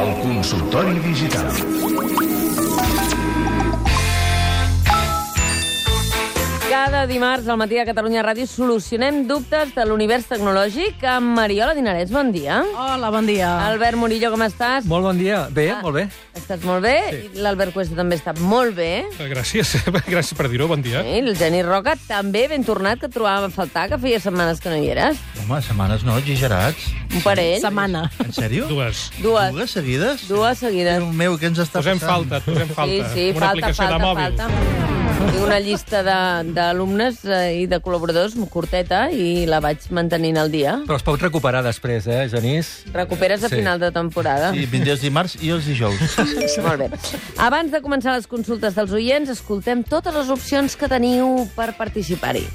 El consultori digital. Cada dimarts al matí a Catalunya Ràdio solucionem dubtes de l'univers tecnològic amb Mariola Dinarès. Bon dia. Hola, bon dia. Albert Murillo, com estàs? Molt bon dia. Bé, Ah. molt bé. Estàs molt bé? Sí. L'Albert Cuesta també està molt bé. Gràcies, gràcies per dir-ho, bon dia. Sí, el Genís Roca també ben tornat, que et trobàvem a faltar, que feia setmanes que no hi eres. Home, setmanes no, exagerats. Un parell. Setmana. En sèrio? Dues. Dues. Dues seguides? Dues seguides. Déu meu, què ens està Posem passant? falta, et posem falta. Sí, sí, Una falta, aplicació falta, de mòbil. falta. Tinc una llista de- d'alumnes eh, i de col·laboradors curteta i la vaig mantenint al dia. Però es pot recuperar després, eh, Genís? Recuperes a Sí. final de temporada. Sí, vindré els dimarts i els dijous. Molt bé. Abans de començar les consultes dels oients, escoltem totes les opcions que teniu per participar-hi.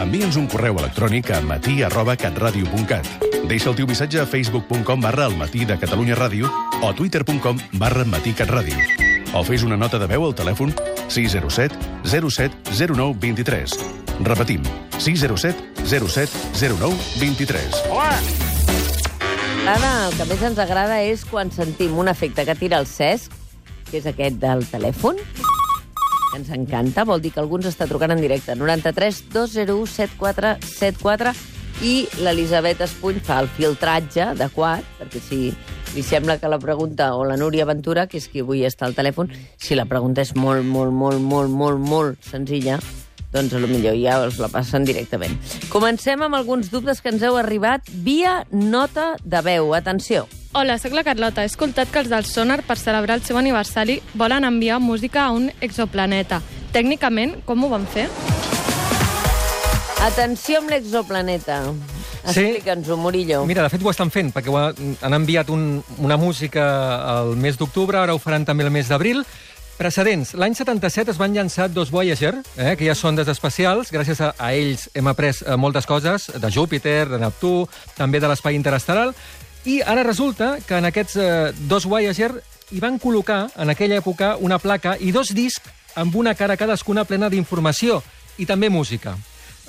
Envia'ns un correu electrònic a matí arroba catradio.cat. Deixa el teu missatge a facebook.com barra el matí de Catalunya Ràdio o twitter.com barra matí catradio. O fes una nota de veu al telèfon 607 07 09 23. Repetim, 607 07 09 23. Ara, el que més ens agrada és quan sentim un efecte que tira el Cesc, que és aquest del telèfon, que ens encanta, vol dir que algú ens està trucant en directe. 93 201 7474 i l'Elisabet Espuny fa el filtratge adequat, perquè si li sembla que la pregunta, o la Núria Ventura, que és qui avui està al telèfon, si la pregunta és molt, molt, molt, molt, molt, molt senzilla, doncs a lo millor ja us la passen directament. Comencem amb alguns dubtes que ens heu arribat via nota de veu. Atenció. Hola, sóc la Carlota. He escoltat que els del Sonar, per celebrar el seu aniversari, volen enviar música a un exoplaneta. Tècnicament, com ho van fer? Atenció amb l'exoplaneta. Sí. Explica'ns-ho, Murillo. Mira, de fet ho estan fent, perquè ho ha, han enviat un, una música al mes d'octubre, ara ho faran també el mes d'abril. Precedents. L'any 77 es van llançar dos Voyager, eh, que ja sondes espacials. Gràcies a, a ells hem après eh, moltes coses, de Júpiter, de Neptú, també de l'espai interestel·lar. I ara resulta que en aquests eh, dos Voyager hi van col·locar, en aquella època, una placa i dos discs amb una cara cadascuna plena d'informació i també música.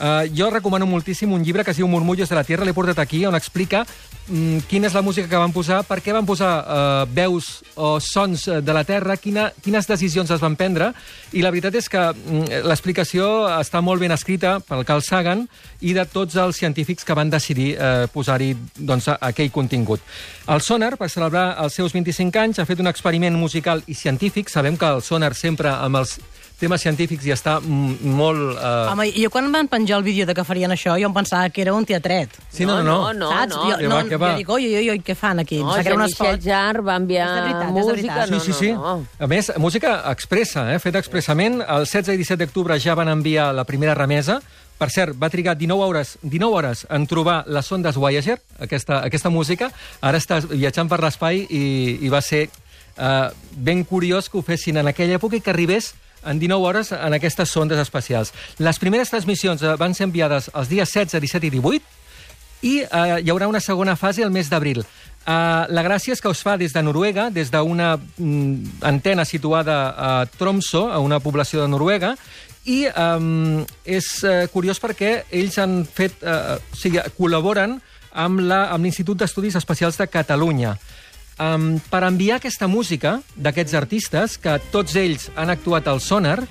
Uh, jo recomano moltíssim un llibre que es diu Murmullos de la Tierra, l'he portat aquí, on explica mm, quina és la música que van posar, per què van posar uh, veus o sons eh, de la Terra, quina, quines decisions es van prendre, i la veritat és que mm, l'explicació està molt ben escrita pel Carl Sagan i de tots els científics que van decidir uh, posar-hi doncs, aquell contingut. El Sonar, per celebrar els seus 25 anys, ha fet un experiment musical i científic. Sabem que el Sonar sempre amb els temes científics hi està molt... Uh... Home, jo quan van penjar el vídeo de que farien això, jo em pensava que era un teatret. Sí, no, no, no. no, saps? no. Jo, Què no, va, va? jo dic, oi, oi, oi, què fan aquí? No, que era un. Jarre va enviar És de veritat, és de música. veritat. No, Sí, sí, sí. No, no. A més, música expressa, eh? feta expressament. El 16 i 17 d'octubre ja van enviar la primera remesa. Per cert, va trigar 19 hores, 19 hores en trobar les sondes Voyager, aquesta, aquesta música. Ara està viatjant per l'espai i, i va ser eh, ben curiós que ho fessin en aquella època i que arribés en 19 hores en aquestes sondes espacials. Les primeres transmissions eh, van ser enviades els dies 16, 17 i 18 i eh, hi haurà una segona fase el mes d'abril. Eh, la gràcia és que es fa des de Noruega, des d'una mm, antena situada a Tromsø, a una població de Noruega, i um, és eh, curiós perquè ells han fet, eh, o sigui, col·laboren amb l'Institut d'Estudis Espacials de Catalunya. Um, per enviar aquesta música d'aquests artistes, que tots ells han actuat al Sonar,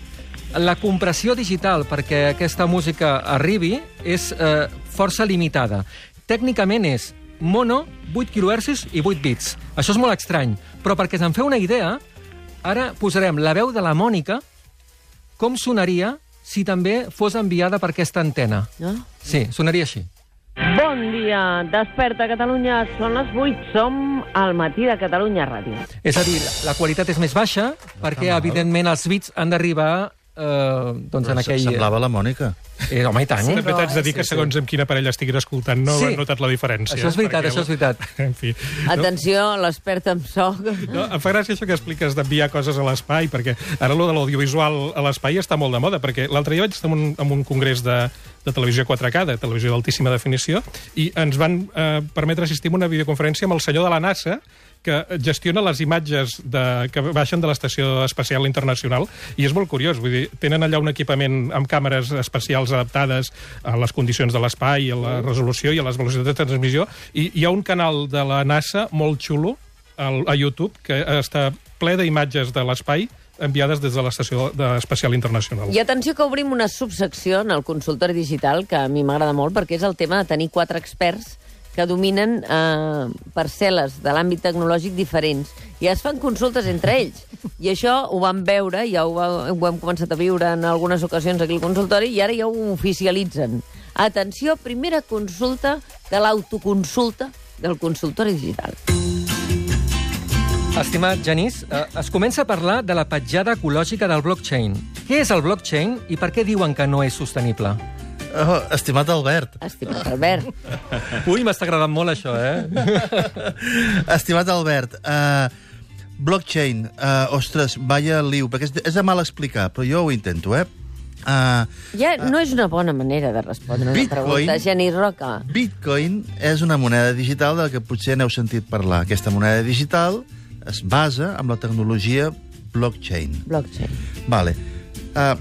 la compressió digital perquè aquesta música arribi és eh, força limitada. Tècnicament és mono, 8 kHz i 8 bits. Això és molt estrany, però perquè se'n feu una idea, ara posarem la veu de la Mònica com sonaria si també fos enviada per aquesta antena. No? Sí, sonaria així. Bon dia, desperta Catalunya, són les 8, som al matí de Catalunya Ràdio. És a dir, la qualitat és més baixa perquè, evidentment, els bits han d'arribar eh, doncs en aquell... Semblava la Mònica. Eh, home, i tant. Sí, També t'haig de dir que segons amb quin aparell estiguin escoltant no Sí. he notat la diferència. Això és veritat, perquè això és veritat. En fi. Atenció, l'experta en so. No, em fa gràcia això que expliques d'enviar coses a l'espai, perquè ara lo de l'audiovisual a l'espai està molt de moda, perquè l'altre dia vaig estar en un, en un congrés de, de televisió 4K, de televisió d'altíssima definició, i ens van eh, permetre assistir a una videoconferència amb el senyor de la NASA, que gestiona les imatges de, que baixen de l'Estació Espacial Internacional i és molt curiós, vull dir, tenen allà un equipament amb càmeres especials adaptades a les condicions de l'espai, a la resolució i a les velocitats de transmissió, i hi ha un canal de la NASA molt xulo al, a YouTube que està ple d'imatges de l'espai enviades des de l'Estació Espacial Internacional. I atenció que obrim una subsecció en el consultori digital que a mi m'agrada molt perquè és el tema de tenir quatre experts que dominen eh, parcel·les de l'àmbit tecnològic diferents i es fan consultes entre ells. I això ho vam veure, ja ho, va, ho hem començat a viure en algunes ocasions aquí al consultori i ara ja ho oficialitzen. Atenció, primera consulta de l'autoconsulta del consultori digital. Estimat Genís, eh, es comença a parlar de la petjada ecològica del blockchain. Què és el blockchain i per què diuen que no és sostenible? Oh, estimat Albert, Estimat Albert. Ui, m'està agradant molt això, eh? estimat Albert, uh, blockchain, uh, ostres, vaya liu, perquè és, de- és de mal explicar, però jo ho intento, eh? Uh, Ja no és una bona manera de respondre una Bitcoin. pregunta, Genís Roca. Bitcoin és una moneda digital de la que potser n'heu sentit parlar. Aquesta moneda digital es basa en la tecnologia blockchain. Blockchain. Vale. Uh,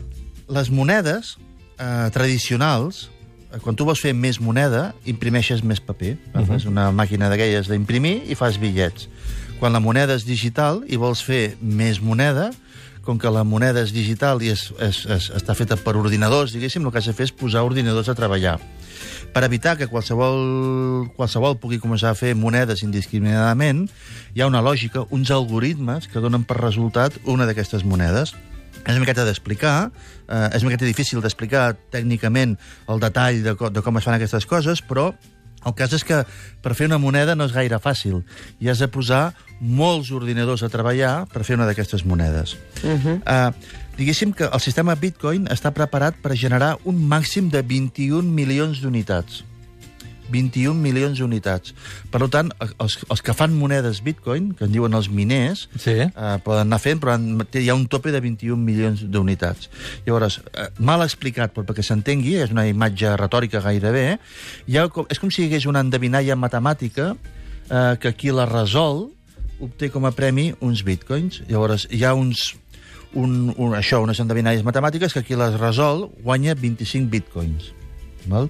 les monedes uh, tradicionals, eh, quan tu vols fer més moneda, imprimeixes més paper. Uh -huh. Fas una màquina d'aquelles d'imprimir i fas bitllets. Quan la moneda és digital i vols fer més moneda, com que la moneda és digital i és, és, és, està feta per ordinadors, diguéssim, el que has de fer és posar ordinadors a treballar. Per evitar que qualsevol, qualsevol pugui començar a fer monedes indiscriminadament, hi ha una lògica, uns algoritmes que donen per resultat una d'aquestes monedes. És una miqueta d'explicar, eh, és una miqueta difícil d'explicar tècnicament el detall de, co de com es fan aquestes coses, però el cas és que per fer una moneda no és gaire fàcil i has de posar molts ordinadors a treballar per fer una d'aquestes monedes. Uh -huh. uh, diguéssim que el sistema Bitcoin està preparat per generar un màxim de 21 milions d'unitats. 21 milions d'unitats. Per tant, els, els que fan monedes Bitcoin, que en diuen els miners, Sí. eh, poden anar fent, però han- hi ha un tope de 21 milions d'unitats. Llavors, eh, mal explicat, però perquè s'entengui, és una imatge retòrica gairebé, hi ha, és com si hi hagués una endevinalla matemàtica eh, que qui la resol obté com a premi uns bitcoins. Llavors, hi ha uns, un, un, això, unes endevinalles matemàtiques que qui les resol guanya 25 bitcoins. Val?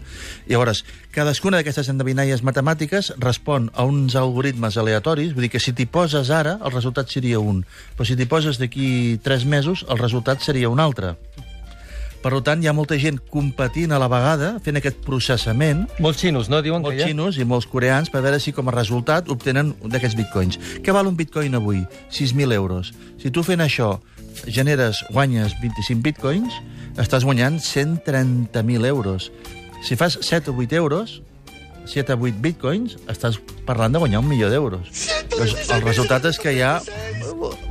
Llavors, cadascuna d'aquestes endevinalles matemàtiques respon a uns algoritmes aleatoris, vull dir que si t'hi poses ara, el resultat seria un, però si t'hi poses d'aquí tres mesos, el resultat seria un altre. Per tant, hi ha molta gent competint a la vegada, fent aquest processament, Molts xinos, no? Diuen molts que hi ha... xinos i molts coreans per veure si com a resultat obtenen d'aquests bitcoins. Què val un bitcoin avui? 6.000 euros. Si tu fent això generes, guanyes 25 bitcoins, estàs guanyant 130.000 euros. Si fas 7 o 8 euros, 7 a 8 bitcoins, estàs parlant de guanyar un milió d'euros. Doncs el resultat és que hi ha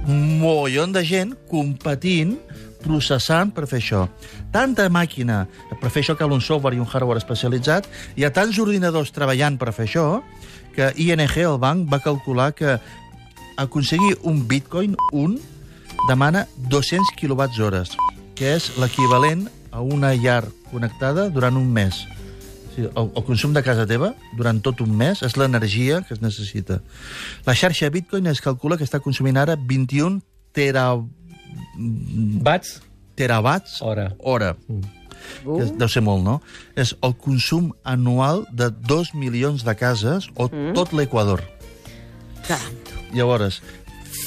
un mogollon de gent competint processant per fer això. Tanta màquina per fer això cal un software i un hardware especialitzat, hi ha tants ordinadors treballant per fer això, que ING, el banc, va calcular que aconseguir un bitcoin, un, demana 200 quilowatts hores, que és l'equivalent a una llar connectada durant un mes. O sigui, el, el consum de casa teva durant tot un mes és l'energia que es necessita. La xarxa Bitcoin es calcula que està consumint ara 21 tera, Bats? terawatts Hora. hora. Que és- deu ser molt, no? És el consum anual de 2 milions de cases o tot l'Equador. Llavors,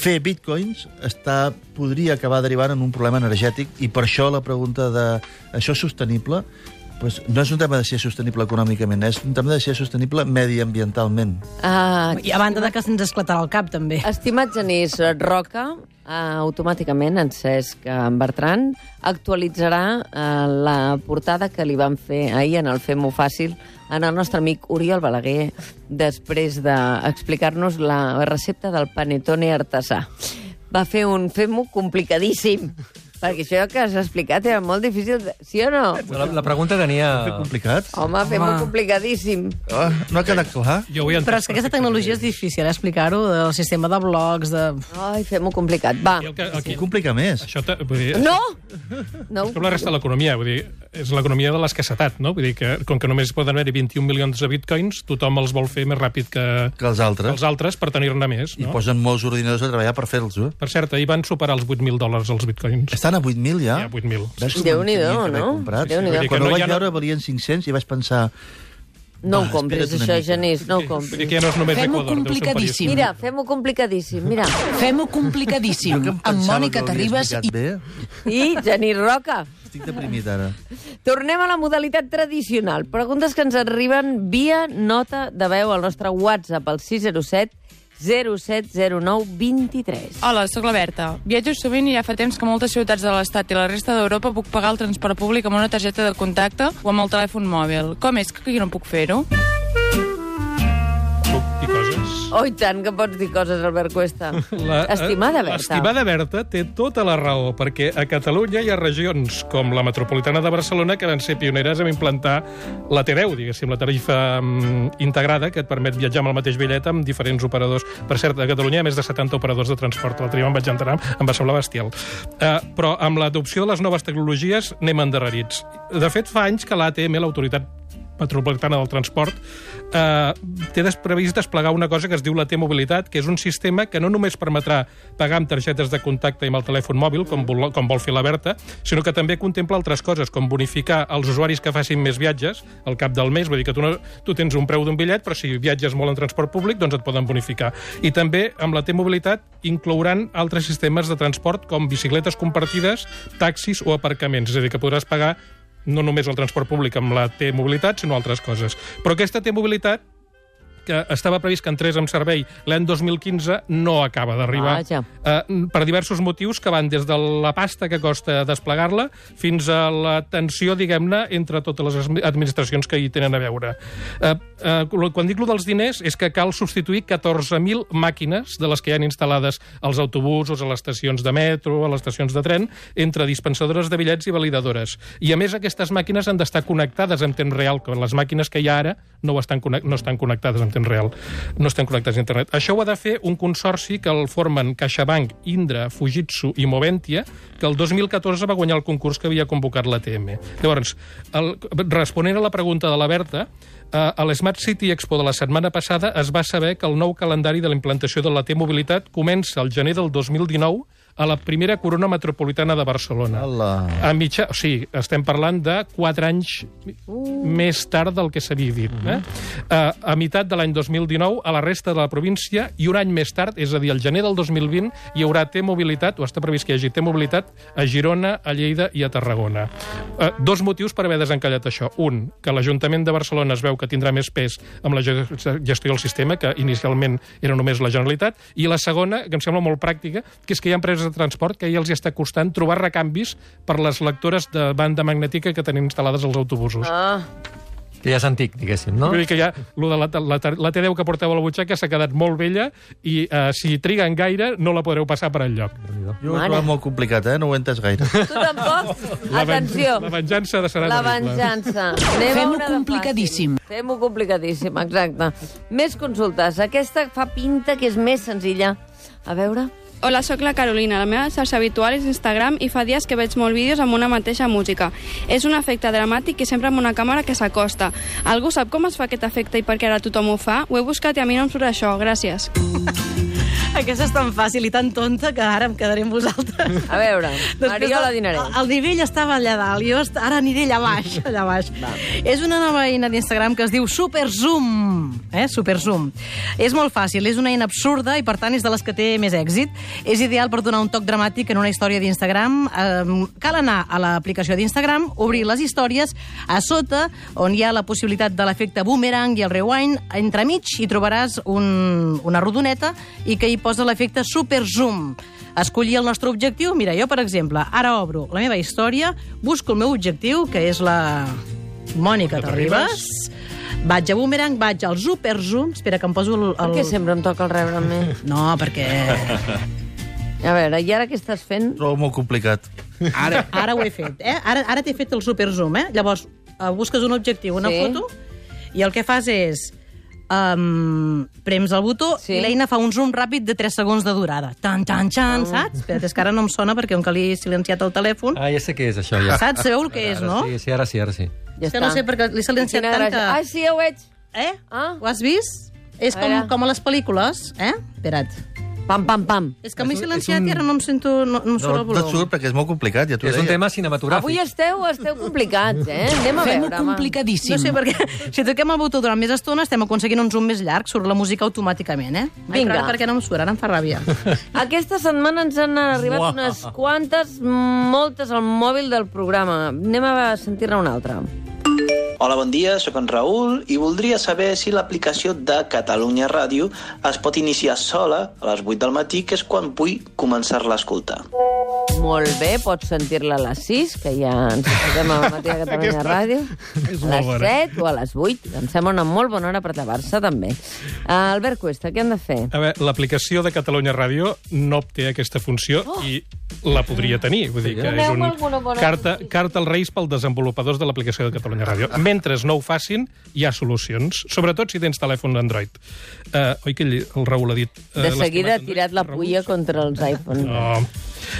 fer bitcoins està, podria acabar derivant en un problema energètic i per això la pregunta de això és sostenible pues, no és un tema de si és sostenible econòmicament, és un tema de si és sostenible mediambientalment. Uh, I a banda de que se'ns esclatarà el cap, també. Estimat Genís Roca, eh, automàticament en Cesc eh, en Bertran actualitzarà eh, la portada que li van fer ahir en el Fem-ho fàcil en el nostre amic Oriol Balaguer després d'explicar-nos la recepta del panetone artesà. Va fer un Fem-ho complicadíssim, perquè això que has explicat era molt difícil, de... sí o no? La, la pregunta tenia... Complicat. Home, Fem-ho complicadíssim. Oh, no ha quedat clar? Jo he Però és que aquesta tecnologia és difícil, eh, explicar-ho, del sistema de blocs, de... Ai, fem-ho complicat. Va. El que, el que, complica més? això te, vull dir, No! No, és com la resta de l'economia. Vull dir, és l'economia de l'escassetat, no? Vull dir que, com que només poden haver-hi 21 milions de bitcoins, tothom els vol fer més ràpid que, Que els altres. els altres per tenir-ne més, I no? posen molts ordinadors a treballar per fer-los, eh? Per cert, ahir van superar els 8.000 dòlars els bitcoins. Estan a 8.000 ja? Ja, 8.000. Ves com Déu-n'hi-do, que no? Déu-n'hi-do. Vull dir que Quan no ho vaig ha- veure valien 500 i vaig pensar... No ho compris, això. Genís, no ho compris. que ja no és només Fem-ho complicadíssim. Mira, fem-ho complicadíssim, mira. Fem-ho complicadíssim. Amb Mònica Terribas i... Bé. I Genís Roca. Estic deprimit ara. Tornem a la modalitat tradicional. Preguntes que ens arriben via nota de veu al nostre WhatsApp, al 607 0709 23. Hola, sóc la Berta. Viatjo sovint i ja fa temps que moltes ciutats de l'Estat i la resta d'Europa puc pagar el transport públic amb una targeta de contacte o amb el telèfon mòbil. Com és que aquí no puc fer-ho? Oh, i tant que pots dir coses, Albert Cuesta. Estimada Berta. L'estimada Berta té tota la raó, perquè a Catalunya hi ha regions com la metropolitana de Barcelona que van ser pioneres en implantar la T10, diguéssim, la tarifa mm, integrada que et permet viatjar amb el mateix bitllet amb diferents operadors. Per cert, a Catalunya hi ha més de 70 operadors de transport. L'altre dia me'n vaig entrar, em va semblar bestial. Uh, però amb l'adopció de les noves tecnologies anem endarrerits. De fet, fa anys que l'ATM, l'autoritat metropolitana del transport, eh, té previst desplegar una cosa que es diu la T-mobilitat, que és un sistema que no només permetrà pagar amb targetes de contacte i amb el telèfon mòbil, com vol, com vol fer la Berta, sinó que també contempla altres coses, com bonificar els usuaris que facin més viatges al cap del mes, vull dir que tu, no, tu tens un preu d'un bitllet, però si viatges molt en transport públic, doncs et poden bonificar. I també, amb la T-mobilitat, inclouran altres sistemes de transport com bicicletes compartides, taxis o aparcaments, és a dir, que podràs pagar no només el transport públic amb la T-mobilitat, sinó altres coses. Però aquesta T-mobilitat que estava previst que entrés en servei l'any 2015 no acaba d'arribar Vaja. eh, per diversos motius que van des de la pasta que costa desplegar-la fins a la tensió, diguem-ne, entre totes les administracions que hi tenen a veure. Eh, eh, quan dic lo dels diners és que cal substituir 14.000 màquines de les que hi han instal·lades als autobusos, a les estacions de metro, a les estacions de tren, entre dispensadores de bitllets i validadores. I a més aquestes màquines han d'estar connectades en temps real, que les màquines que hi ha ara no, estan, no estan connectades en temps real, no estan connectades a internet. Això ho ha de fer un consorci que el formen CaixaBank, Indra, Fujitsu i Moventia, que el 2014 va guanyar el concurs que havia convocat l'ATM. Llavors, el, responent a la pregunta de la Berta, eh, a l'Smart City Expo de la setmana passada es va saber que el nou calendari de la implantació de la T-mobilitat comença el gener del 2019 a la primera corona metropolitana de Barcelona. Hola. A mitja... O sigui, estem parlant de 4 anys més tard del que s'havia dit. Eh? Uh, a meitat de l'any 2019, a la resta de la província, i un any més tard, és a dir, al gener del 2020, hi haurà T-mobilitat, o està previst que hi hagi T-mobilitat, a Girona, a Lleida i a Tarragona. Uh, dos motius per haver desencallat això. Un, que l'Ajuntament de Barcelona es veu que tindrà més pes amb la ge- gestió del sistema, que inicialment era només la Generalitat, i la segona, que em sembla molt pràctica, que és que hi ha empreses de transport que ja els hi està costant trobar recanvis per les lectores de banda magnètica que tenim instal·lades als autobusos. Ah, Que ja és antic, diguéssim, no? Vull dir que ja lo de la, la, la T10 que porteu a la butxaca s'ha quedat molt vella i eh, si triguen gaire no la podreu passar per enlloc. Jo ho he trobat molt complicat, eh? No ho he entès gaire. tu tampoc? La Atenció. La venjança de serà La venjança. Fem-ho complicadíssim. Fem-ho complicadíssim, exacte. Més consultes. Aquesta fa pinta que és més senzilla. A veure... Hola, sóc la Carolina. La meva xarxa habitual és Instagram i fa dies que veig molts vídeos amb una mateixa música. És un efecte dramàtic i sempre amb una càmera que s'acosta. Algú sap com es fa aquest efecte i per què ara tothom ho fa? Ho he buscat i a mi no em surt això. Gràcies. Aquesta és tan fàcil i tan tonta que ara em quedaré amb vosaltres. A veure, Després Mariola Dinarès. El, el nivell estava allà dalt, jo est- ara aniré allà baix, allà baix. És una nova eina d'Instagram que es diu Super Zoom. Eh? Super Zoom. És molt fàcil, és una eina absurda i per tant és de les que té més èxit. És ideal per donar un toc dramàtic en una història d'Instagram. Eh, cal anar a l'aplicació d'Instagram, obrir les històries, a sota, on hi ha la possibilitat de l'efecte boomerang i el rewind, entremig hi trobaràs un, una rodoneta i que hi posa l'efecte Super Zoom. Escollir el nostre objectiu. Mira, jo, per exemple, ara obro la meva història, busco el meu objectiu, que és la Mònica Terribas, vaig a Boomerang, vaig al Super Zoom, espera que em poso el... Per el... què sempre em toca el rebre a mi? No, perquè A veure, i ara què estàs fent? Trobo molt complicat. ara, ara ho he fet, eh? Ara, ara t'he fet el Super Zoom, eh? Llavors, eh, busques un objectiu, una Sí. foto, i el que fas és um, prems el botó Sí. i l'eina fa un zoom ràpid de 3 segons de durada. Tan, tan, tan, saps? Espera't, és que ara no em sona perquè com que li he silenciat el telèfon... Ah, ja sé què és, això, ja. Saps? Sabeu el que és, Ara no? Sí, sí, ara sí, ara sí. Ja és que no sé perquè l'he silenciat tant que... Ah, sí, ja ho veig. Eh? Ah. Ho has vist? És com, com a les pel·lícules, eh? Espera't. Pam, pam, pam. És que m'he un- silenciat un- i ara no em sento... No, no No, el no volum. et surt perquè és molt complicat, ja t'ho És un deia. tema cinematogràfic. Avui esteu, esteu complicats, eh? Anem a Fem-ho veure, complicadíssim. No sé, perquè si toquem el botó durant més estona estem aconseguint un zoom més llarg, surt la música automàticament, eh? Ai, Vinga. però ara perquè no em surt, ara em fa ràbia. Aquesta setmana ens han arribat Uah. unes quantes, moltes al mòbil del programa. Anem a sentir-ne una altra. Hola, bon dia, sóc en Raül i voldria saber si l'aplicació de Catalunya Ràdio es pot iniciar sola a les 8 del matí, que és quan vull començar-la a escoltar. Molt bé, pots sentir-la a les 6, que ja ens escoltem al matí de Catalunya Ràdio. A les bona. 7 o a les 8. Em sembla una molt bona hora per llevar-se, també. Uh, Albert Cuesta, què hem de fer? A veure, l'aplicació de Catalunya Ràdio no té aquesta funció oh. i la podria tenir. Vull dir que és un carta, carta als Reis pel desenvolupadors de l'aplicació de Catalunya Ràdio. Mentre no ho facin, hi ha solucions, sobretot si tens telèfon d'Android. Uh, oi que el Raül ha dit... Uh, De seguida ha tirat la Android? pulla contra els iPhones. No.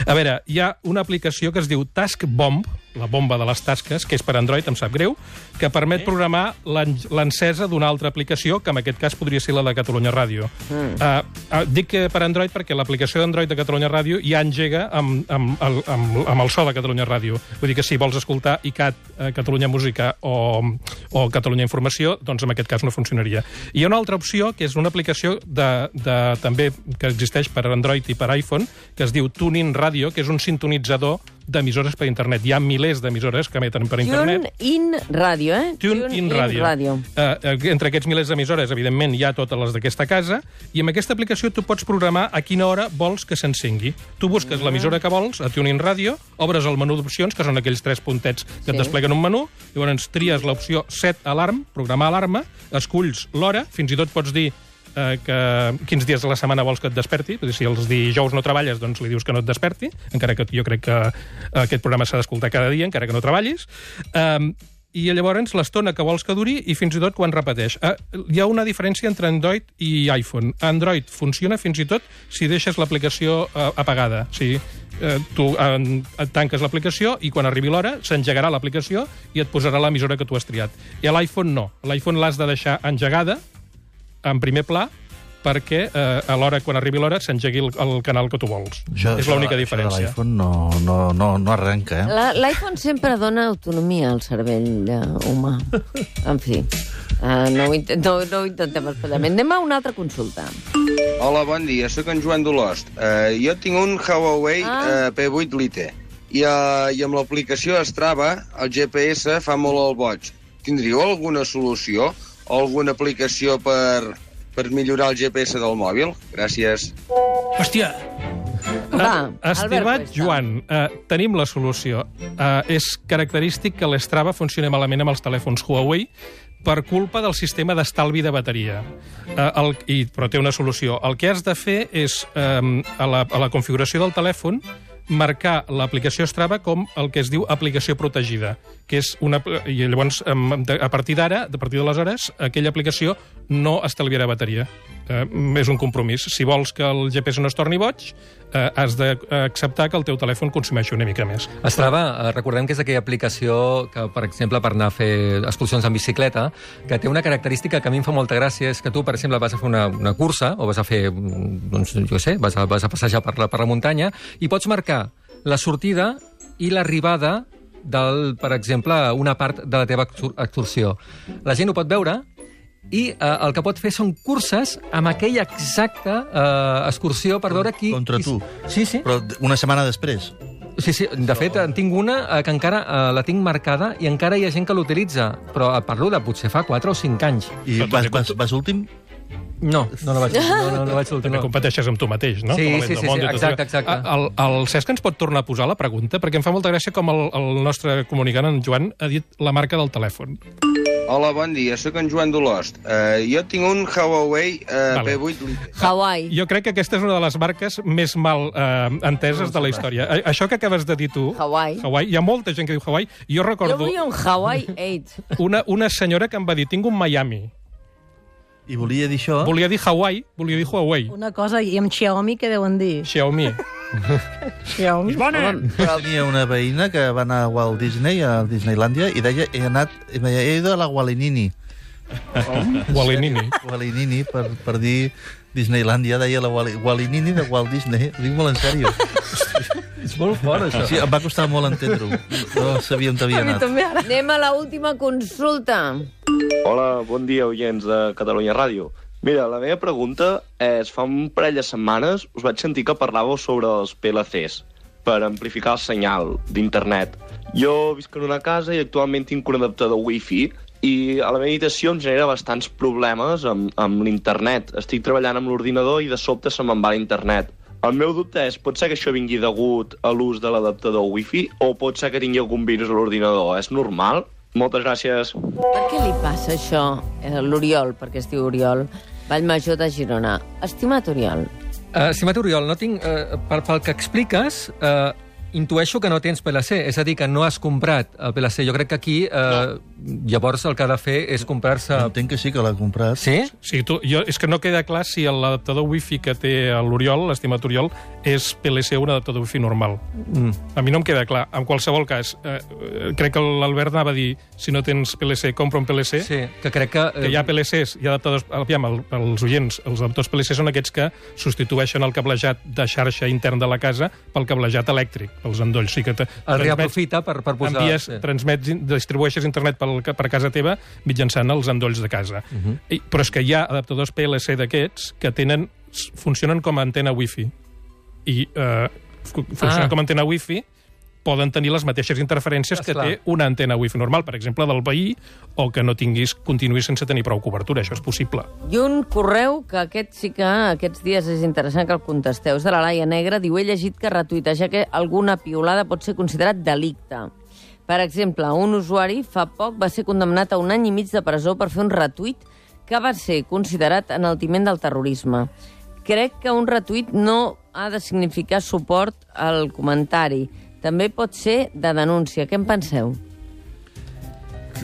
A veure, hi ha una aplicació que es diu Task Bomb, la bomba de les tasques, que és per Android, em sap greu, que permet programar l'en- l'encesa d'una altra aplicació, que en aquest cas podria ser la de Catalunya Ràdio. Mm. Uh, uh, dic que per Android perquè l'aplicació d'Android de Catalunya Ràdio ja engega amb, amb, amb, amb, amb el so de Catalunya Ràdio. Vull dir que si vols escoltar ICAT, eh, Catalunya Música o, o Catalunya Informació, doncs en aquest cas no funcionaria. I hi ha una altra opció, que és una aplicació de, de, també que existeix per Android i per iPhone, que es diu TuneIn Radio, que és un sintonitzador d'emissores per internet. Hi ha milers d'emissores que emeten per internet. Tune in Ràdio, eh? Tune in Radio. Radio. Uh, entre aquests milers d'emissores, evidentment, hi ha totes les d'aquesta casa, i amb aquesta aplicació tu pots programar a quina hora vols que s'encengui. Tu busques Mm. l'emissora que vols, a TuneIn Radio, obres el menú d'opcions, que són aquells tres puntets que Sí. et despleguen un menú, llavors tries l'opció set alarm, programar alarma, esculls l'hora, fins i tot pots dir eh, que quins dies de la setmana vols que et desperti. Si els dijous no treballes, doncs li dius que no et desperti, encara que jo crec que aquest programa s'ha d'escoltar cada dia, encara que no treballis. Um, i llavors l'estona que vols que duri i fins i tot quan repeteix. Uh, hi ha una diferència entre Android i iPhone. Android funciona fins i tot si deixes l'aplicació uh, apagada. O sigui, tu et tanques l'aplicació i quan arribi l'hora s'engegarà l'aplicació i et posarà l'emissora que tu has triat. I a l'iPhone no. L'iPhone l'has de deixar engegada, en primer pla, perquè eh, a l'hora, quan arribi l'hora, s'engegui el, el canal que tu vols. Això- és l'única això de diferència. L'iPhone no, no, no, no arrenca, eh? L'iPhone sempre dona autonomia al cervell eh, humà. En fi, uh, no, ho intent, no, no ho intentem especialment. Anem a una altra consulta. Hola, bon dia, sóc en Joan Dolost. Uh, jo tinc un Huawei Ah. uh, P8 Lite i, uh, i amb l'aplicació Strava el GPS fa molt el boig. Tindríeu alguna solució o alguna aplicació per, per millorar el GPS del mòbil? Gràcies. Hòstia! Va, Eh, Estimat Albert. Joan, eh, tenim la solució. Eh, és característic que l'Strava funcioni malament amb els telèfons Huawei per culpa del sistema d'estalvi de bateria. Eh, el, i, però té una solució. El que has de fer és, eh, a, la, a la configuració del telèfon, marcar l'aplicació Strava com el que es diu aplicació protegida, que és una... I llavors, a partir d'ara, a partir d'aleshores, aquella aplicació no estalviarà bateria. Eh, és un compromís. Si vols que el GPS no es torni boig, eh, has d'acceptar que el teu telèfon consumeixi una mica més. Strava, eh, recordem que és aquella aplicació que, per exemple, per anar a fer excursions en bicicleta, que té una característica que a mi em fa molta gràcia, és que tu, per exemple, vas a fer una, una cursa, o vas a fer, doncs, jo sé, vas a, vas a passejar per la, per la muntanya, i pots marcar la sortida i l'arribada del, per exemple, una part de la teva excur- excursió. La gent ho pot veure i eh, el que pot fer són curses amb aquella exacta eh, excursió per veure qui... Contra qui- tu. Sí, sí. Però una setmana després. Sí, sí, de fet, en tinc una eh, que encara eh, la tinc marcada i encara hi ha gent que l'utilitza, però et parlo de potser fa 4 o 5 anys. I vas, també vas, vas últim? No, no la vaig, no, no, no vaig També l'última. competeixes amb tu mateix, no? Sí, sí, sí, sí, exacte, exacte. El, el Cesc ens pot tornar a posar la pregunta? Perquè em fa molta gràcia com el, el nostre comunicant, en Joan, ha dit la marca del telèfon. Hola, bon dia, sóc en Joan Dolost. Uh, jo tinc un Huawei uh, Vale. P8 Lite. Hawaii. Jo crec que aquesta és una de les marques més mal eh, enteses de la història. A- Això que acabes de dir tu... Hawaii. Hawaii. Hi ha molta gent que diu Hawaii. Jo Jo recordo vull un Hawaii 8. una, una senyora que em va dir tinc un Miami. I volia dir això... Volia dir Hawaii, volia dir Huawei. Una cosa, i amb Xiaomi què deuen dir? Xiaomi. Xiaomi. Però tenia una veïna que va anar a Walt Disney, a Disneylandia, i deia, he anat, he he ido a la Walinini. Walinini. Walinini, per, per dir Disneylandia, deia la Wali, Walinini de Walt Disney. Ho dic molt en sèrio. És molt fort, això. Sí, em va costar molt entendre-ho. No sabia on havia anat. També ara. Anem a la última consulta. Hola, bon dia, oients de Catalunya Ràdio. Mira, la meva pregunta és, fa un parell de setmanes us vaig sentir que parlàveu sobre els PLCs per amplificar el senyal d'internet. Jo visc en una casa i actualment tinc un adaptador wifi i a la meva habitació em genera bastants problemes amb, amb l'internet. Estic treballant amb l'ordinador i de sobte se me'n va l'internet. El meu dubte és, pot ser que això vingui degut a l'ús de l'adaptador wifi o pot ser que tingui algun virus a l'ordinador? És normal? Moltes gràcies. Per què li passa això a l'Oriol, perquè es diu Oriol, Vallmajor de Girona? Estimat Oriol, Uh, Estimat Oriol, no tinc, uh, pel, pel que expliques, uh, intueixo que no tens PLC, és a dir, que no has comprat el PLC. Jo crec que aquí, uh, llavors, el que ha de fer és comprar-se... Entenc que sí que l'ha comprat. Sí? Sí, tu, jo, és que no queda clar si l'adaptador wifi que té l'Oriol, l'estimat Oriol, és PLC o un adaptador wifi normal. Mm. A mi no em queda clar. En qualsevol cas, eh, eh, crec que l'Albert anava a dir si no tens PLC, compra un PLC. Sí, que crec que... Que hi ha PLCs, hi ha adaptadors... Aviam, el, els oients, els adaptadors PLC són aquests que substitueixen el cablejat de xarxa intern de la casa pel cablejat elèctric, pels endolls. O sigui que te, El reaprofita per, per posar... envies, sí. transmets, distribueixes internet pel, per casa teva mitjançant els endolls de casa. Uh Mhm. -huh. I, però és que hi ha adaptadors PLC d'aquests que tenen funcionen com a antena wifi. I eh, fu- funcionen Ah. com a antena wifi poden tenir les mateixes interferències que Esclar. té una antena wifi normal, per exemple, del veí, o que no tinguis, continuïs sense tenir prou cobertura. Això és possible. I un correu que aquest sí que aquests dies és interessant que el contesteu. És de la Laia Negra. Diu, he llegit que retuitejar que alguna piolada pot ser considerat delicte. Per exemple, un usuari fa poc va ser condemnat a un any i mig de presó per fer un retuit que va ser considerat enaltiment del terrorisme. Crec que un retuit no ha de significar suport al comentari. També pot ser de denúncia. Què en penseu?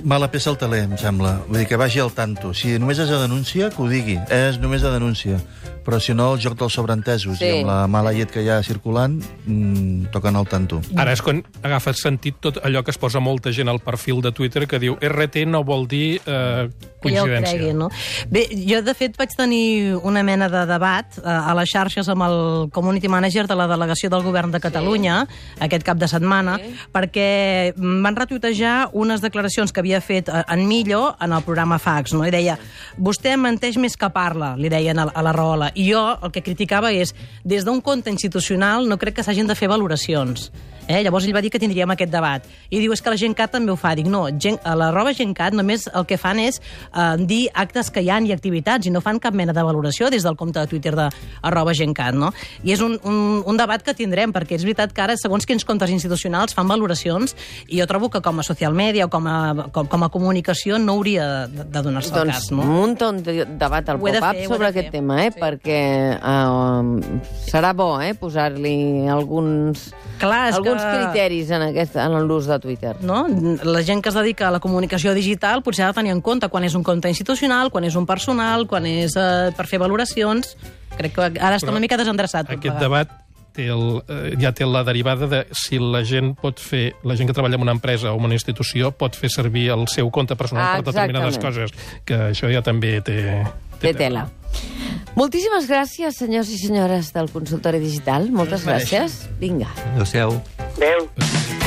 Mala peça al taler, em sembla. Vull dir, que vagi al tanto. Si només és a denúncia, que ho digui. És només a denúncia. Però si no, el joc dels sobreentesos Sí. i amb la mala llet que hi ha circulant, mmm, toquen al tanto. Ara és quan agafa sentit tot allò que es posa molta gent al perfil de Twitter que diu RT no vol dir eh, que ja ho coincidència. cregui, no? Bé, jo, de fet, vaig tenir una mena de debat eh, a les xarxes amb el community manager de la delegació del govern de Catalunya aquest cap de setmana, perquè van retuitejar unes declaracions que havia fet eh, en Millo en el programa Fax, no? I deia, vostè menteix més que parla, li deien a, la Rahola. I jo el que criticava és, des d'un compte institucional no crec que s'hagin de fer valoracions. Eh? Llavors ell va dir que tindríem aquest debat. I diu, és que la Gencat també ho fa. Dic, no, gen, a la roba Gencat només el que fan és eh, dir actes que hi han i activitats i no fan cap mena de valoració des del compte de Twitter de arroba Gencat, no? I és un, un, un debat que tindrem, perquè és veritat que ara, segons quins comptes institucionals, fan valoracions i jo trobo que com a social media o com a, com, com a comunicació no hauria de, de donar-se el Doncs cas, no? un de- debat al de pop-up sobre de fer. aquest tema, eh? perquè uh, serà bo eh? posar-li alguns, Clar, és alguns que... criteris en, aquest, en l'ús de Twitter. no? La gent que es dedica a la comunicació digital potser ha de tenir en compte quan és un compte institucional, quan és un personal, quan és eh, per fer valoracions. Crec que ara està Però una mica desendreçat. tot Aquest debat té el, eh, ja té la derivada de si la gent pot fer, la gent que treballa en una empresa o en una institució pot fer servir el seu compte personal Ah, per determinades coses, que això ja també té... Té tela. Moltíssimes gràcies, senyors i senyores del consultori digital. Moltes gràcies. Vinga. Adéu-siau. Adéu.